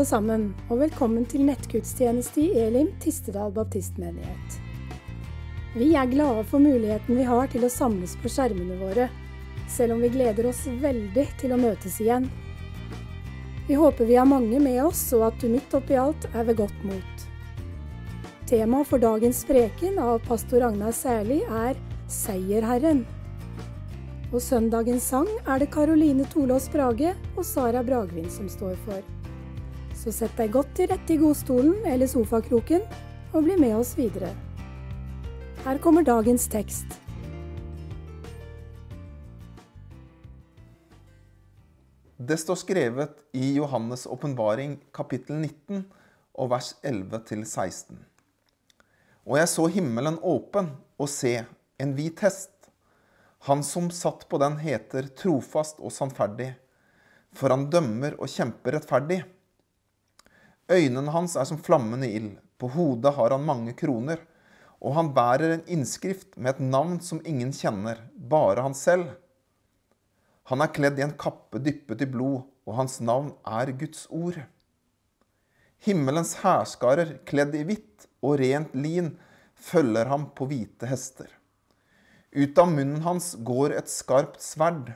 alle sammen, og velkommen til nettgudstjeneste i Elim Tistedal baptistmenighet. Vi er glade for muligheten vi har til å samles på skjermene våre, selv om vi gleder oss veldig til å møtes igjen. Vi håper vi har mange med oss, og at du midt oppi alt er ved godt mot. Tema for dagens preken av pastor Ragnar Særli er Seierherren. Og søndagens sang er det Karoline Tolås Brage og Sara Bragvin som står for. Så sett deg godt til rette i godstolen eller sofakroken, og bli med oss videre. Her kommer dagens tekst. Det står skrevet i Johannes' åpenbaring kapittel 19 og vers 11-16. Og jeg så himmelen åpen og se en hvit hest. Han som satt på den heter trofast og sannferdig, for han dømmer og kjemper rettferdig. Øynene hans er som flammende ild, på hodet har han mange kroner, og han bærer en innskrift med et navn som ingen kjenner, bare han selv. Han er kledd i en kappe dyppet i blod, og hans navn er Guds ord. Himmelens hærskarer, kledd i hvitt og rent lin, følger ham på hvite hester. Ut av munnen hans går et skarpt sverd.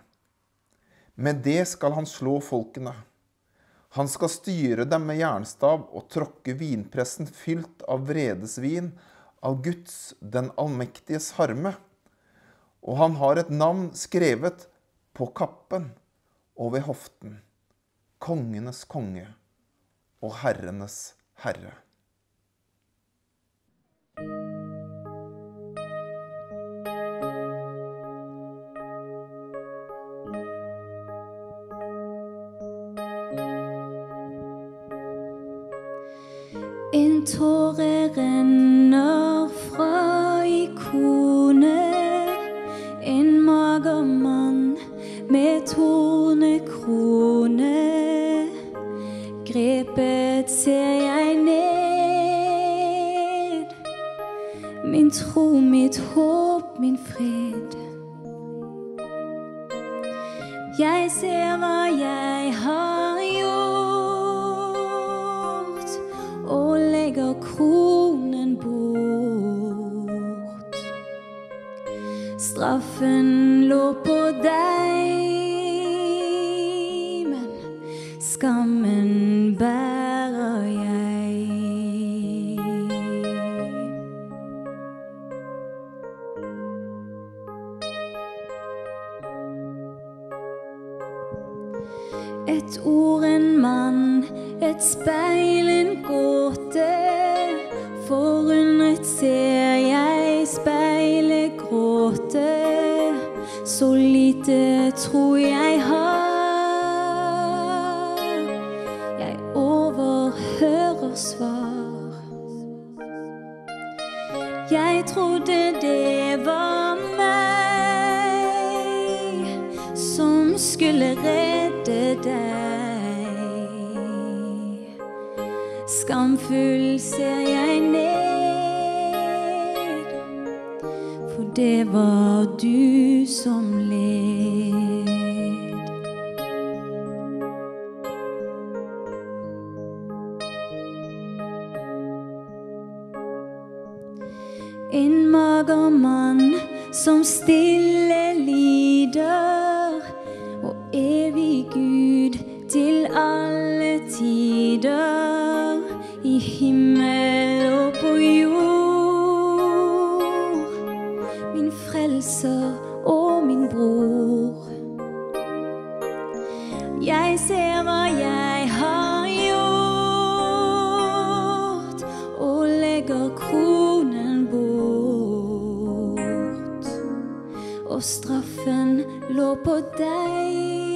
Med det skal han slå folkene. Han skal styre dem med jernstav og tråkke vinpressen fylt av vredesvin, av Guds, den allmektiges harme. Og han har et navn skrevet på kappen og ved hoften, kongenes konge og herrenes herre. En tåre renner fra ikonet, en mager mann med tornekrone. Grepet ser jeg ned, min tro, mitt håp, min fred. Jeg ser hva jeg har Jeg trodde det var meg som skulle redde deg. Skamfull ser jeg ned, for det var du som straffen lå på deg,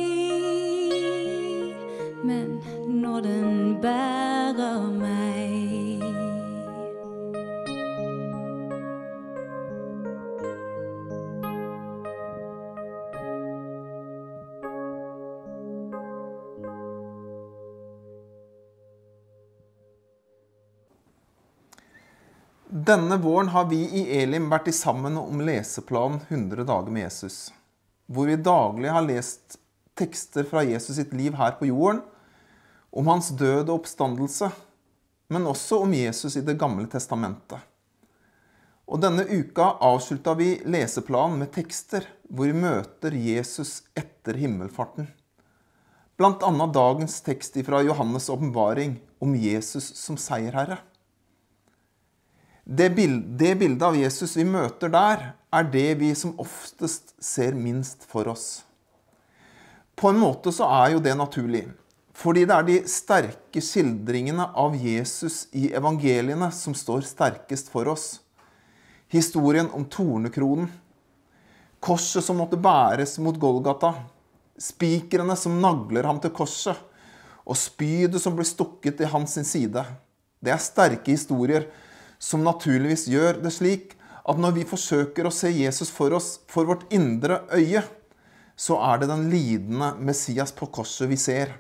Denne våren har vi i Elim vært i sammen om leseplanen 100 dager med Jesus, hvor vi daglig har lest tekster fra Jesus sitt liv her på jorden, om hans død og oppstandelse, men også om Jesus i Det gamle testamentet. Og denne uka avslutta vi leseplanen med tekster hvor vi møter Jesus etter himmelfarten. Blant annet dagens tekst fra Johannes' åpenbaring om Jesus som seierherre. Det, det bildet av Jesus vi møter der, er det vi som oftest ser minst for oss. På en måte så er jo det naturlig. Fordi det er de sterke skildringene av Jesus i evangeliene som står sterkest for oss. Historien om tornekronen. Korset som måtte bæres mot Golgata. Spikrene som nagler ham til korset. Og spydet som blir stukket i hans side. Det er sterke historier som naturligvis gjør det slik at når vi forsøker å se Jesus for oss for vårt indre øye, så er det den lidende Messias på korset vi ser.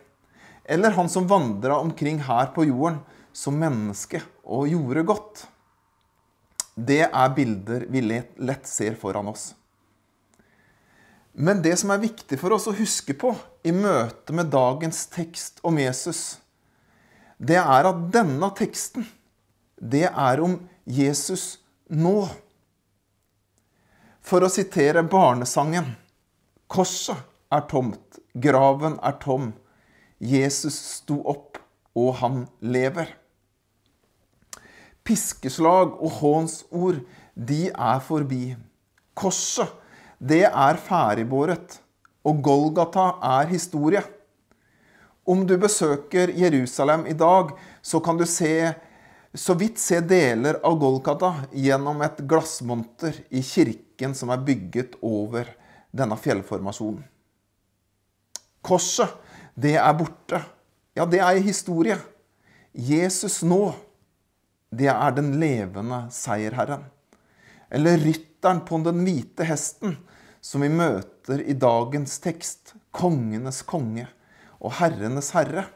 Eller han som vandra omkring her på jorden som menneske og gjorde godt. Det er bilder vi lett ser foran oss. Men det som er viktig for oss å huske på i møte med dagens tekst om Jesus, det er at denne teksten det er om Jesus nå. For å sitere barnesangen Korset er tomt, graven er tom. Jesus sto opp, og han lever. Piskeslag og hånsord, de er forbi. Korset, det er ferdigbåret, og Golgata er historie. Om du besøker Jerusalem i dag, så kan du se så vidt se deler av Golgata gjennom et glassmonter i kirken som er bygget over denne fjellformasjonen. Korset, det er borte. Ja, det er historie. Jesus nå, det er den levende seierherren. Eller rytteren på den hvite hesten, som vi møter i dagens tekst. Kongenes konge og herrenes herre.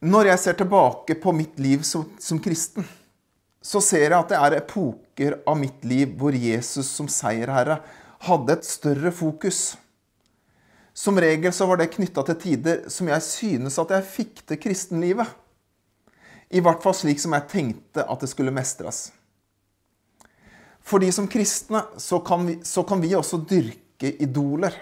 Når jeg ser tilbake på mitt liv som, som, kristen, så ser jeg at det er epoker av mitt liv hvor Jesus som seierherre hadde et større fokus. Som regel så var det knytta til tider som jeg synes at jeg fikk til kristenlivet. I hvert fall slik som jeg tenkte at det skulle mestres. Fordi som kristne så kan vi, så kan vi også dyrke idoler.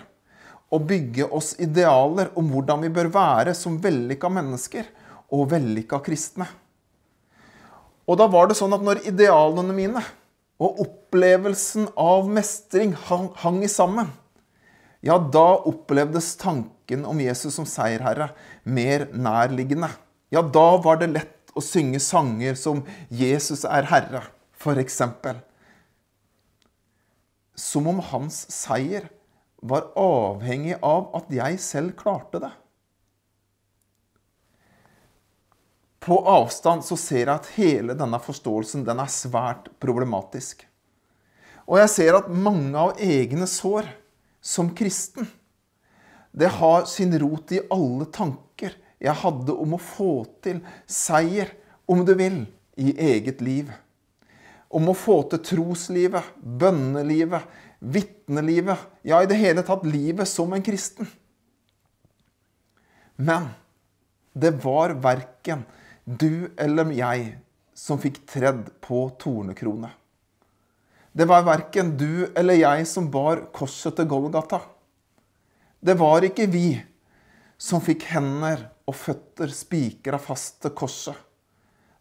Og bygge oss idealer om hvordan vi bør være som vellykka mennesker og vellykka kristne. Og da var det sånn at når idealene mine og opplevelsen av mestring hang, hang i sammen, ja, da opplevdes tanken om Jesus som seierherre mer nærliggende. Ja, da var det lett å synge sanger som 'Jesus er Herre', f.eks. Som om hans seier var avhengig av at jeg selv klarte det. På avstand så ser jeg at hele denne forståelsen den er svært problematisk. Og jeg ser at mange av egne sår som kristen, det har sin rot i alle tanker jeg hadde om å få til seier, om du vil, i eget liv. Om å få til troslivet, bønnelivet, vitnelivet, ja, i det hele tatt livet som en kristen. Men det var verken du eller jeg som fikk tredd på tornekrone. Det var verken du eller jeg som bar korset til Golgata. Det var ikke vi som fikk hender og føtter spikra fast til korset.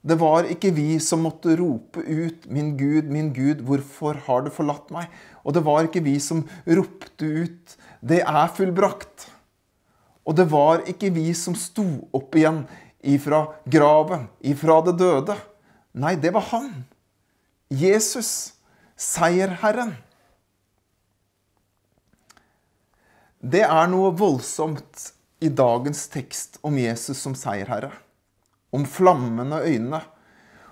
Det var ikke vi som måtte rope ut 'Min Gud, min Gud, hvorfor har du forlatt meg?' Og det var ikke vi som ropte ut 'Det er fullbrakt'. Og det var ikke vi som sto opp igjen ifra graven, ifra det døde. Nei, det var han. Jesus, seierherren. Det er noe voldsomt i dagens tekst om Jesus som seierherre. Om flammende øyne,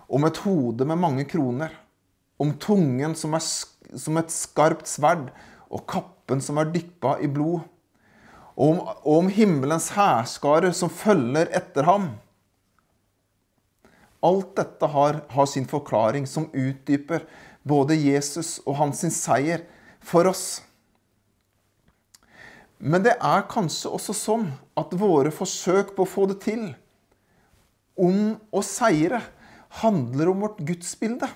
om et hode med mange kroner. Om tungen som er som et skarpt sverd, og kappen som er dyppa i blod. Og om, og om himmelens hærskare som følger etter ham. Alt dette har, har sin forklaring som utdyper både Jesus og hans seier for oss. Men det er kanskje også sånn at våre forsøk på å få det til, om å seire, handler om vårt gudsbilde.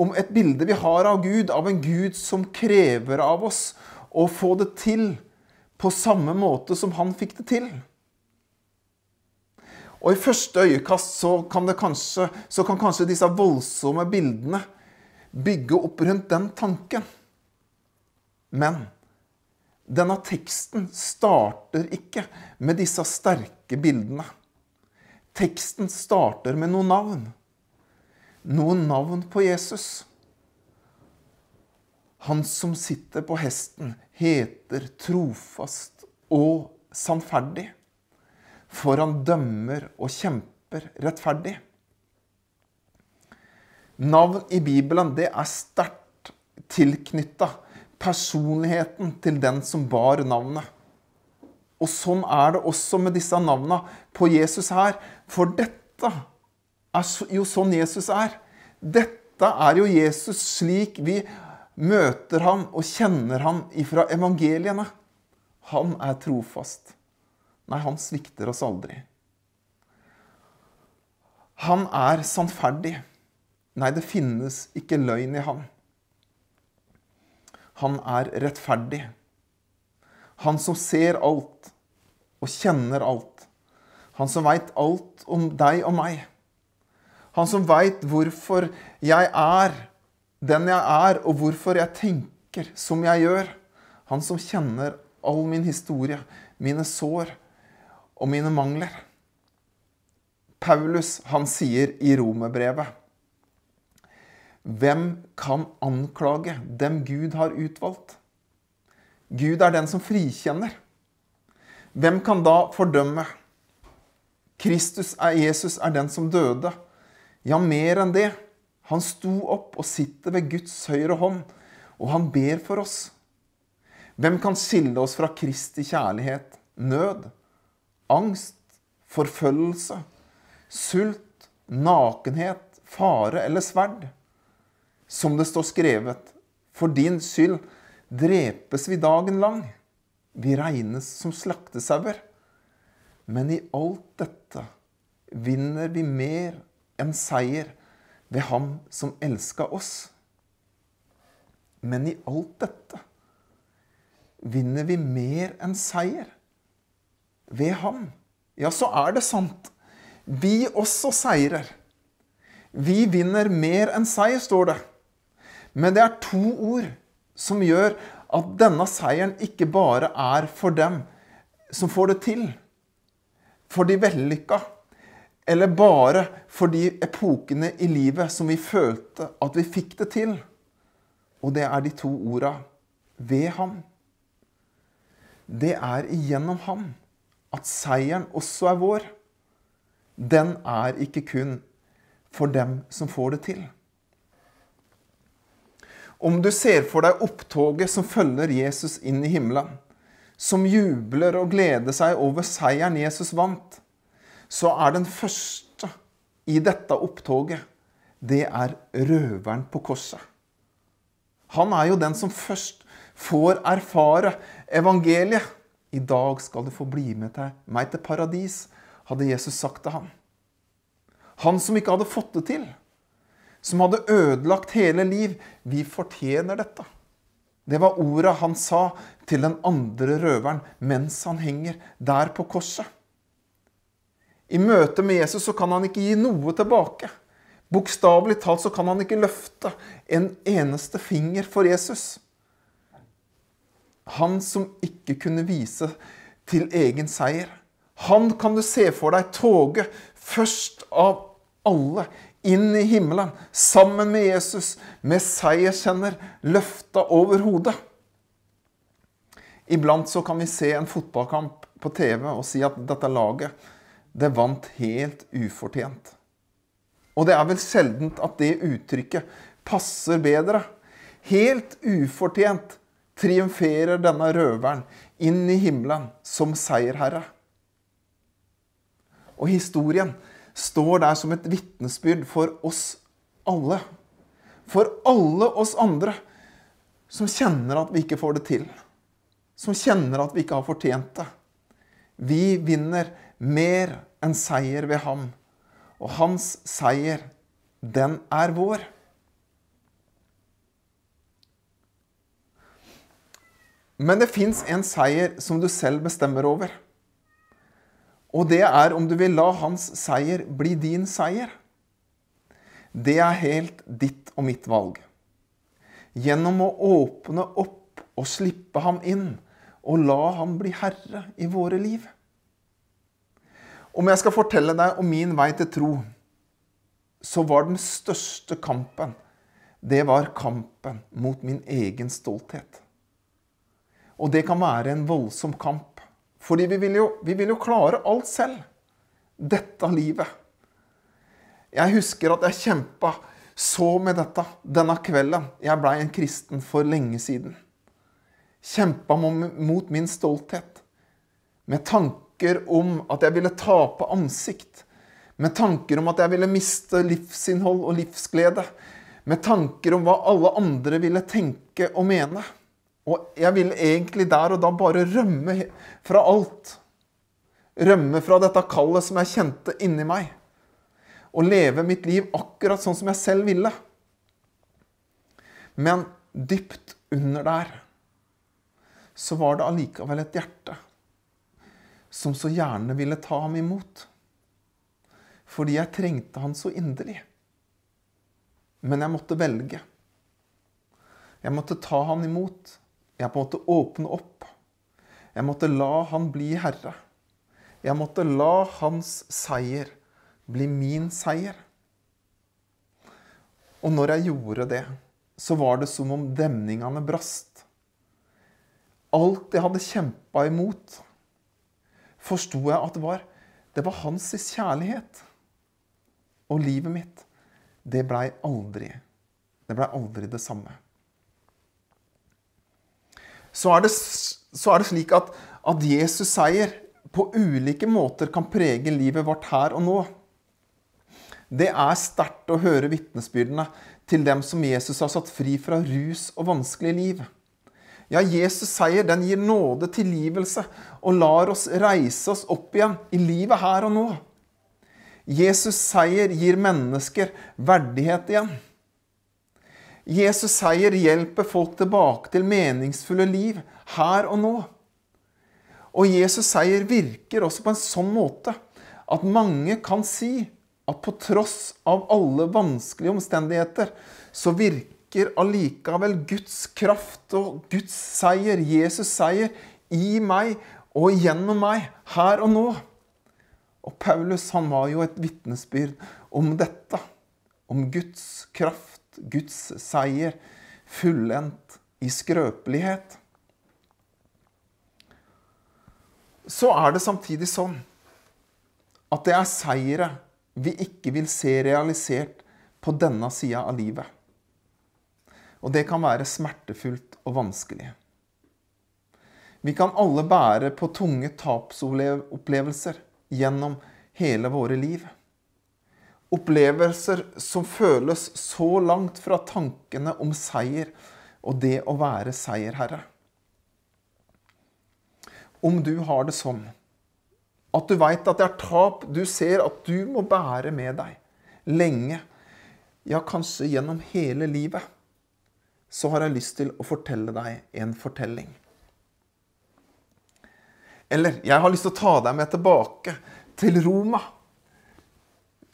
Om et bilde vi har av Gud, av en Gud som krever av oss å få det til på samme måte som han fikk det til. Og i første øyekast så kan, kanskje, så kan kanskje disse voldsomme bildene bygge opp rundt den tanken. Men denne teksten starter ikke med disse sterke bildene. Teksten starter med noen navn. Noen navn på Jesus. Han som sitter på hesten, heter trofast og sannferdig, for han dømmer og kjemper rettferdig. Navn i Bibelen det er sterkt tilknytta personligheten til den som bar navnet. Og sånn er det også med disse navna på Jesus her. For dette er jo sånn Jesus er. Dette er jo Jesus slik vi møter ham og kjenner ham ifra evangeliene. Han er trofast. Nei, han svikter oss aldri. Han er sannferdig. Nei, det finnes ikke løgn i ham. Han er rettferdig. Han som ser alt og kjenner alt. Han som veit alt om deg og meg. Han som veit hvorfor jeg er den jeg er, og hvorfor jeg tenker som jeg gjør. Han som kjenner all min historie, mine sår og mine mangler. Paulus, han sier i romerbrevet hvem kan anklage dem Gud har utvalgt? Gud er den som frikjenner. Hvem kan da fordømme? Kristus er Jesus er den som døde. Ja, mer enn det. Han sto opp og sitter ved Guds høyre hånd, og han ber for oss. Hvem kan skille oss fra Kristi kjærlighet? Nød, angst, forfølgelse, sult, nakenhet, fare eller sverd? som det står skrevet, for din skyld drepes vi dagen lang. Vi regnes som slaktesauer. Men i alt dette vinner vi mer enn seier ved Ham som elska oss. Men i alt dette vinner vi mer enn seier ved Ham. Ja, så er det sant. Vi også seirer. Vi vinner mer enn seier, står det. Men det er to ord som gjør at denne seieren ikke bare er for dem som får det til, for de vellykka, eller bare for de epokene i livet som vi følte at vi fikk det til. Og det er de to orda ved ham. Det er igjennom ham at seieren også er vår. Den er ikke kun for dem som får det til. Om du ser for deg opptoget som følger Jesus inn i himmelen, som jubler og gleder seg over seieren Jesus vant, så er den første i dette opptoget, det er røveren på korset. Han er jo den som først får erfare evangeliet. I dag skal du få bli med til meg til paradis, hadde Jesus sagt til ham. Han som ikke hadde fått det til som hadde ødelagt hele liv. Vi fortjener dette. Det var orda han sa til den andre røveren mens han henger der på korset. I møte med Jesus så kan han ikke gi noe tilbake. Bokstavelig talt så kan han ikke løfte en eneste finger for Jesus. Han som ikke kunne vise til egen seier. Han kan du se for deg toget først av alle inn i himmelen sammen med Jesus, med seierskjenner løfta over hodet. Iblant så kan vi se en fotballkamp på TV og si at dette laget det vant helt ufortjent. Og det er vel sjeldent at det uttrykket passer bedre. Helt ufortjent triumferer denne røveren inn i himmelen som seierherre. Og historien står der som et vitnesbyrd for oss alle. For alle oss andre som kjenner at vi ikke får det til. som kjenner at vi ikke har fortjent det. Vi vinner mer enn seier ved ham. Og hans seier, den er vår. Men det fins en seier som du selv bestemmer over. Og det er om du vil la hans seier bli din seier. Det er helt ditt og mitt valg. Gjennom å åpne opp og slippe ham inn, og la ham bli herre i våre liv. Om jeg skal fortelle deg om min vei til tro, så var den største kampen det var kampen mot min egen stolthet. Og det kan være en voldsom kamp. Fordi vi vil jo, vi vil jo klare alt selv. Dette livet. Jeg husker at jeg kjempa så med dette denne kvelden. Jeg blei en kristen for lenge siden. Kjempa mot min stolthet. Med tanker om at jeg ville tape ansikt. Med tanker om at jeg ville miste livsinnhold og livsglede. Med tanker om hva alle andre ville tenke og mene. Og jeg ville egentlig der og da bare rømme fra alt. Rømme fra dette kallet som jeg kjente inni meg. Og leve mitt liv akkurat sånn som jeg selv ville. Men dypt under der så var det allikevel et hjerte som så gjerne ville ta ham imot. Fordi jeg trengte han så inderlig. Men jeg måtte velge. Jeg måtte ta han imot. Jeg måtte åpne opp. Jeg måtte la han bli herre. Jeg måtte la hans seier bli min seier. Og når jeg gjorde det, så var det som om demningene brast. Alt jeg hadde kjempa imot, forsto jeg at det var, det var hans kjærlighet. Og livet mitt, det blei aldri Det blei aldri det samme så er det, så er det slik at, at Jesus seier på ulike måter kan prege livet vårt her og nå. Det er sterkt å høre vitnesbyrdene til dem som Jesus har satt fri fra rus og vanskelig liv. Ja, Jesus seier den gir nåde, tilgivelse og lar oss reise oss opp igjen i livet her og nå. Jesus seier gir mennesker verdighet igjen. Jesus seier hjelper folk tilbake til meningsfulle liv her og nå. Og Jesus seier virker også på en sånn måte at mange kan si at på tross av alle vanskelige omstendigheter, så virker allikevel Guds kraft og Guds seier, Jesus seier, i meg og gjennom meg her og nå. Og Paulus han var jo et vitnesbyrd om dette. Om Guds kraft Guds seier fullendt i skrøpelighet. Så er det samtidig sånn at det er seire vi ikke vil se realisert på denne sida av livet. Og det kan være smertefullt og vanskelig. Vi kan alle bære på tunge tapsopplevelser gjennom hele våre liv. Opplevelser som føles så langt fra tankene om seier og det å være seierherre. Om du har det sånn at du veit at det er tap du ser at du må bære med deg lenge, ja, kanskje gjennom hele livet, så har jeg lyst til å fortelle deg en fortelling. Eller jeg har lyst til å ta deg med tilbake til Roma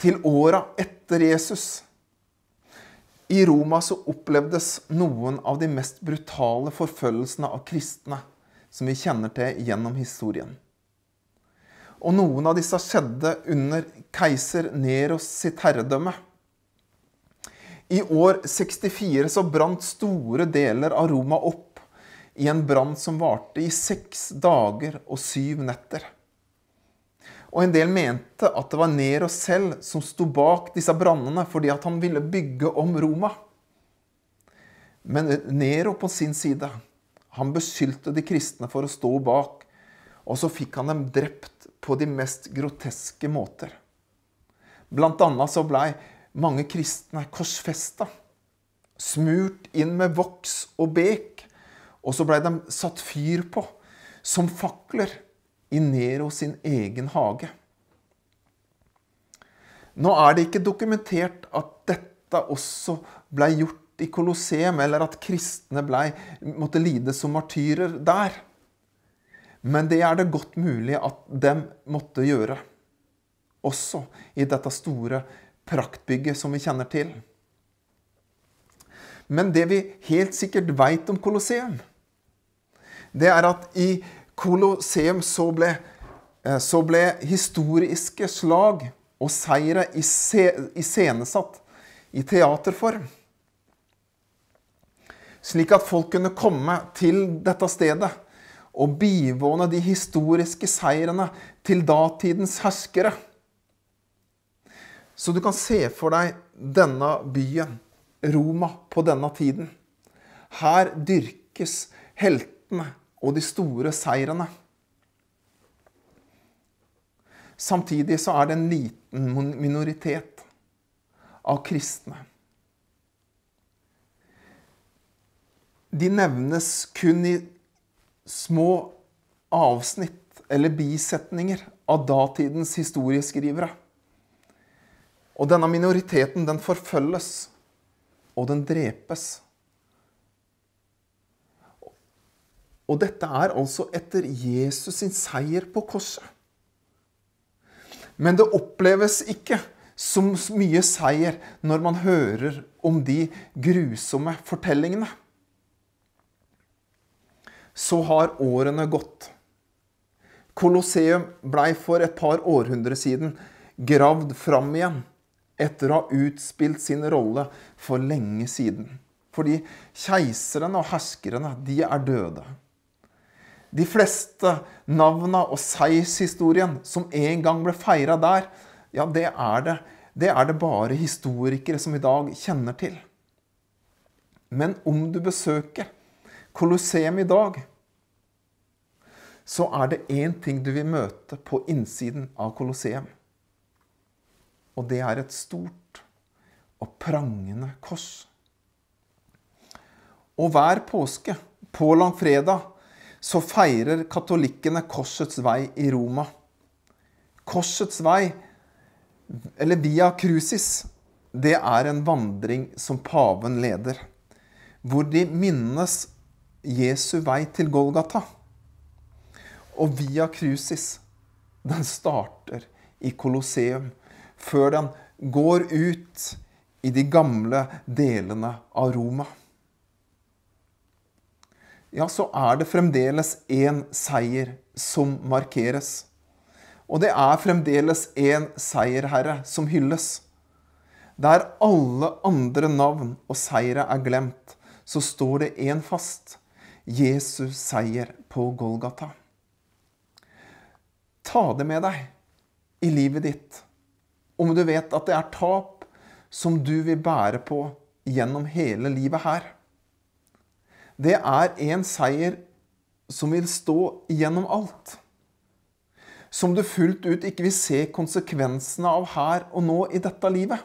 til åra etter Jesus. I Roma så opplevdes noen av de mest brutale forfølgelsene av kristne som vi kjenner til gjennom historien. Og noen av disse skjedde under keiser Neros sitt herredømme. I år 64 så brant store deler av Roma opp i en brann som varte i seks dager og syv netter. Og en del mente at det var Nero selv som sto bak disse brannene fordi at han ville bygge om Roma. Men Nero på sin side, han beskyldte de kristne for å stå bak. Og så fikk han dem drept på de mest groteske måter. Blant annet så blei mange kristne er korsfesta. Smurt inn med voks og bek. Og så blei de satt fyr på som fakler i Nero sin egen hage. Nå er det ikke dokumentert at dette også ble gjort i Colosseum, eller at kristne ble, måtte lide som martyrer der. Men det er det godt mulig at de måtte gjøre. Også i dette store praktbygget som vi kjenner til. Men det vi helt sikkert veit om Colosseum, det er at i Colosseum så ble, eh, så ble historiske slag og seire iscenesatt i teaterform. Slik at folk kunne komme til dette stedet og bivåne de historiske seirene til datidens herskere. Så du kan se for deg denne byen, Roma, på denne tiden. Her dyrkes heltene og de store seirene. Samtidig så er det en liten minoritet av kristne. De nevnes kun i små avsnitt eller bisetninger av datidens historieskrivere. Og denne minoriteten, den forfølges, og den drepes. Og dette er altså etter Jesus sin seier på korset. Men det oppleves ikke som mye seier når man hører om de grusomme fortellingene. Så har årene gått. Kolosseum blei for et par århundre siden gravd fram igjen etter å ha utspilt sin rolle for lenge siden. Fordi keiserne og herskerne, de er døde. De fleste navna og seiershistorien som en gang ble feira der, ja, det er det, det er det bare historikere som i dag kjenner til. Men om du besøker Colosseum i dag, så er det én ting du vil møte på innsiden av Colosseum. Og det er et stort og prangende kors. Og hver påske, på langfredag, så feirer katolikkene korsets vei i Roma. Korsets vei, eller Via Crucis, det er en vandring som paven leder. Hvor de minnes Jesu vei til Golgata. Og Via Crucis, den starter i Colosseum, før den går ut i de gamle delene av Roma ja, så er det fremdeles én seier som markeres. Og det er fremdeles én seierherre som hylles. Der alle andre navn og seire er glemt, så står det én fast. Jesus seier på Golgata. Ta det med deg i livet ditt om du vet at det er tap som du vil bære på gjennom hele livet her det er en seier som vil stå gjennom alt. Som du fullt ut ikke vil se konsekvensene av her og nå i dette livet.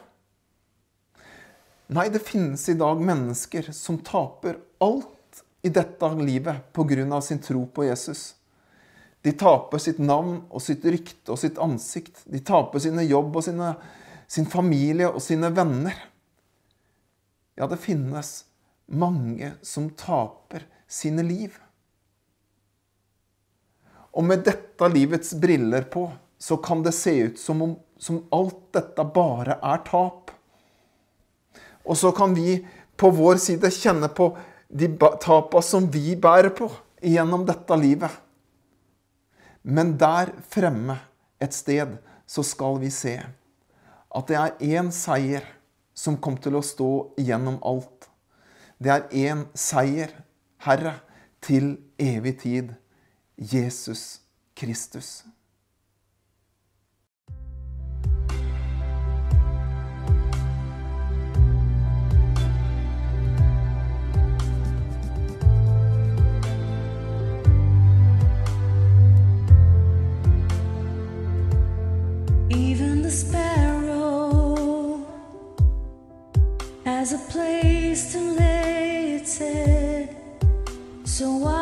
Nei, det finnes i dag mennesker som taper alt i dette livet pga. sin tro på Jesus. De taper sitt navn og sitt rykte og sitt ansikt. De taper sine jobb og sine, sin familie og sine venner. Ja, det finnes mange som taper sine liv. Og med dette livets briller på, så kan det se ut som om som alt dette bare er tap. Og så kan vi på vår side kjenne på de tapa som vi bærer på gjennom dette livet. Men der fremme et sted så skal vi se at det er én seier som kom til å stå gjennom alt. Det er én seier, Herre, til evig tid. Jesus Kristus. There's a place to lay its head, so I.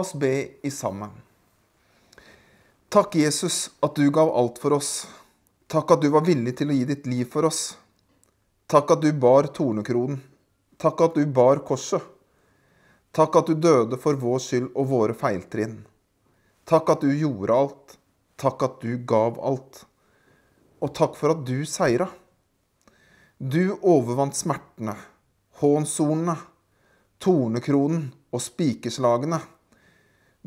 oss be i sammen. Takk, Jesus, at du gav alt for oss. Takk at du var villig til å gi ditt liv for oss. Takk at du bar tornekronen. Takk at du bar korset. Takk at du døde for vår skyld og våre feiltrinn. Takk at du gjorde alt. Takk at du gav alt. Og takk for at du seira. Du overvant smertene, hånsornene, tornekronen og spikerslagene.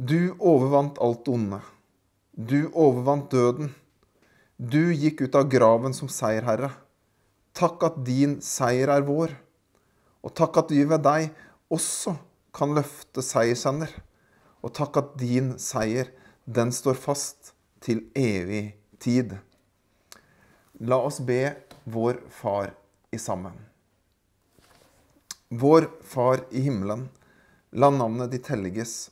Du overvant alt onde. Du overvant døden. Du gikk ut av graven som seierherre. Takk at din seier er vår. Og takk at vi ved deg også kan løfte seiersender. Og takk at din seier, den står fast til evig tid. La oss be vår Far i sammen. Vår Far i himmelen. La navnet ditt helliges.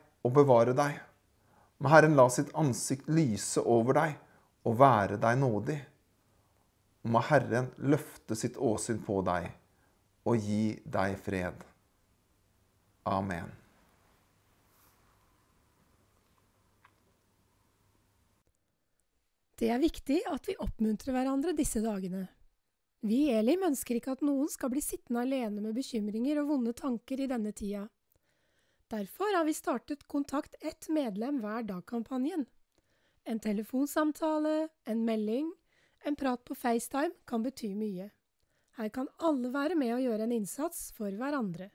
og bevare deg. Må Herren la sitt ansikt lyse over deg og være deg nådig. Og må Herren løfte sitt åsyn på deg og gi deg fred. Amen. Det er viktig at vi oppmuntrer hverandre disse dagene. Vi i Elim ønsker ikke at noen skal bli sittende alene med bekymringer og vonde tanker i denne tida. Derfor har vi startet Kontakt ett medlem hver dag-kampanjen. En telefonsamtale, en melding En prat på FaceTime kan bety mye. Her kan alle være med og gjøre en innsats for hverandre.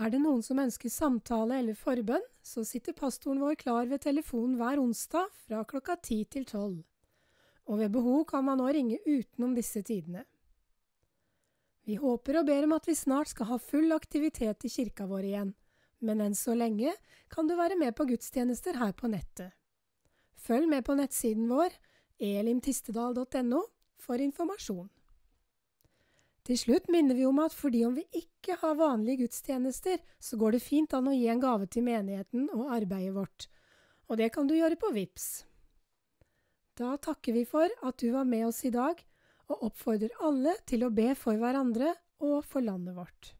Er det noen som ønsker samtale eller forbønn, så sitter pastoren vår klar ved telefonen hver onsdag fra klokka ti til tolv. Og ved behov kan man nå ringe utenom disse tidene. Vi håper og ber om at vi snart skal ha full aktivitet i kirka vår igjen, men enn så lenge kan du være med på gudstjenester her på nettet. Følg med på nettsiden vår, elimtistedal.no, for informasjon. Til slutt minner vi om at fordi om vi ikke har vanlige gudstjenester, så går det fint an å gi en gave til menigheten og arbeidet vårt, og det kan du gjøre på VIPS. Da takker vi for at du var med oss i dag, og oppfordrer alle til å be for hverandre og for landet vårt.